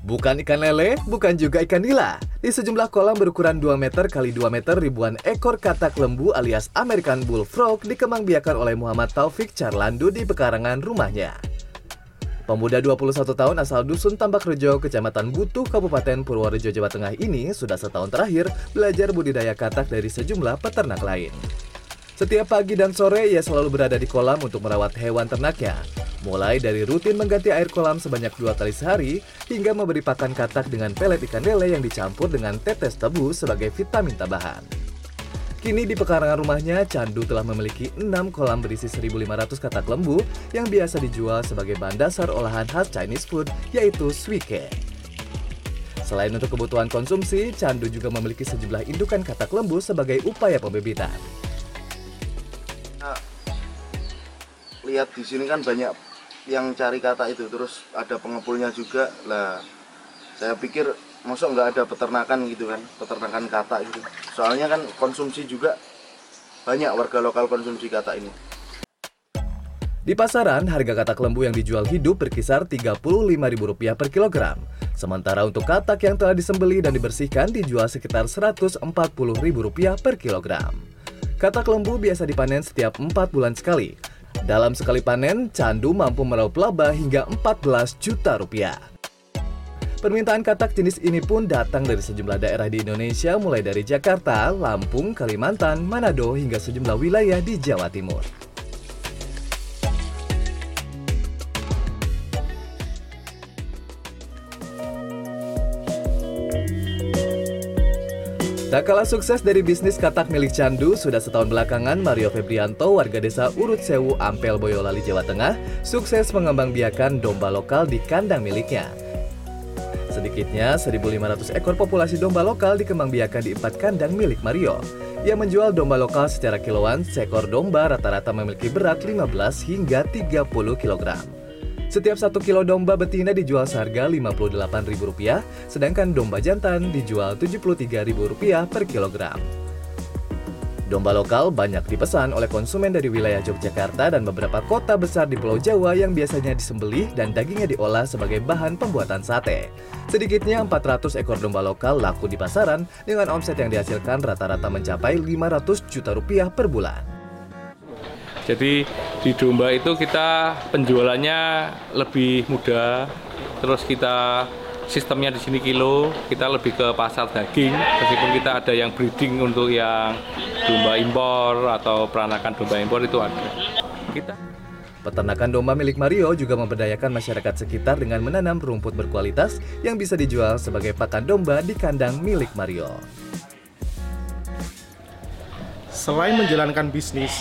Bukan ikan lele, bukan juga ikan nila. Di sejumlah kolam berukuran 2 meter kali 2 meter ribuan ekor katak lembu alias American Bullfrog dikembangbiakan oleh Muhammad Taufik Carlandu di pekarangan rumahnya. Pemuda 21 tahun asal Dusun Tambak Rejo, Kecamatan Butuh, Kabupaten Purworejo, Jawa Tengah ini sudah setahun terakhir belajar budidaya katak dari sejumlah peternak lain. Setiap pagi dan sore ia selalu berada di kolam untuk merawat hewan ternaknya. Mulai dari rutin mengganti air kolam sebanyak dua kali sehari, hingga memberi pakan katak dengan pelet ikan lele yang dicampur dengan tetes tebu sebagai vitamin tambahan. Kini di pekarangan rumahnya, Candu telah memiliki 6 kolam berisi 1.500 katak lembu yang biasa dijual sebagai bahan dasar olahan khas Chinese food, yaitu suike. Selain untuk kebutuhan konsumsi, Candu juga memiliki sejumlah indukan katak lembu sebagai upaya pembebitan. lihat di sini kan banyak yang cari kata itu terus ada pengepulnya juga lah saya pikir masuk nggak ada peternakan gitu kan peternakan kata gitu soalnya kan konsumsi juga banyak warga lokal konsumsi kata ini Di pasaran, harga katak lembu yang dijual hidup berkisar Rp35.000 per kilogram. Sementara untuk katak yang telah disembeli dan dibersihkan dijual sekitar Rp140.000 per kilogram. Katak lembu biasa dipanen setiap 4 bulan sekali, dalam sekali panen, Candu mampu meraup laba hingga 14 juta rupiah. Permintaan katak jenis ini pun datang dari sejumlah daerah di Indonesia mulai dari Jakarta, Lampung, Kalimantan, Manado hingga sejumlah wilayah di Jawa Timur. Tak kalah sukses dari bisnis katak milik Candu, sudah setahun belakangan Mario Febrianto, warga desa Urut Sewu, Ampel, Boyolali, Jawa Tengah, sukses mengembangbiakan domba lokal di kandang miliknya. Sedikitnya 1.500 ekor populasi domba lokal dikembangbiakan di empat kandang milik Mario. Ia menjual domba lokal secara kiloan, seekor domba rata-rata memiliki berat 15 hingga 30 kilogram. Setiap satu kilo domba betina dijual seharga Rp58.000, sedangkan domba jantan dijual Rp73.000 per kilogram. Domba lokal banyak dipesan oleh konsumen dari wilayah Yogyakarta dan beberapa kota besar di Pulau Jawa yang biasanya disembelih dan dagingnya diolah sebagai bahan pembuatan sate. Sedikitnya 400 ekor domba lokal laku di pasaran dengan omset yang dihasilkan rata-rata mencapai 500 juta rupiah per bulan. Jadi di domba itu kita penjualannya lebih mudah. Terus kita sistemnya di sini kilo, kita lebih ke pasar daging. Meskipun kita ada yang breeding untuk yang domba impor atau peranakan domba impor itu ada. Kita Peternakan domba milik Mario juga memberdayakan masyarakat sekitar dengan menanam rumput berkualitas yang bisa dijual sebagai pakan domba di kandang milik Mario. Selain menjalankan bisnis,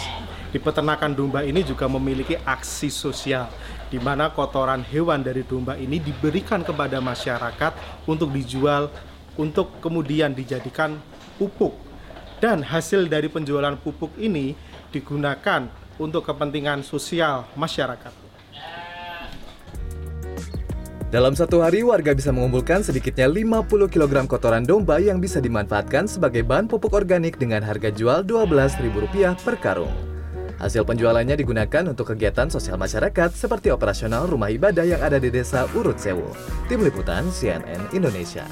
di peternakan domba ini juga memiliki aksi sosial di mana kotoran hewan dari domba ini diberikan kepada masyarakat untuk dijual untuk kemudian dijadikan pupuk dan hasil dari penjualan pupuk ini digunakan untuk kepentingan sosial masyarakat. Dalam satu hari, warga bisa mengumpulkan sedikitnya 50 kg kotoran domba yang bisa dimanfaatkan sebagai bahan pupuk organik dengan harga jual Rp12.000 per karung. Hasil penjualannya digunakan untuk kegiatan sosial masyarakat seperti operasional rumah ibadah yang ada di desa Urut Sewu. Tim Liputan CNN Indonesia.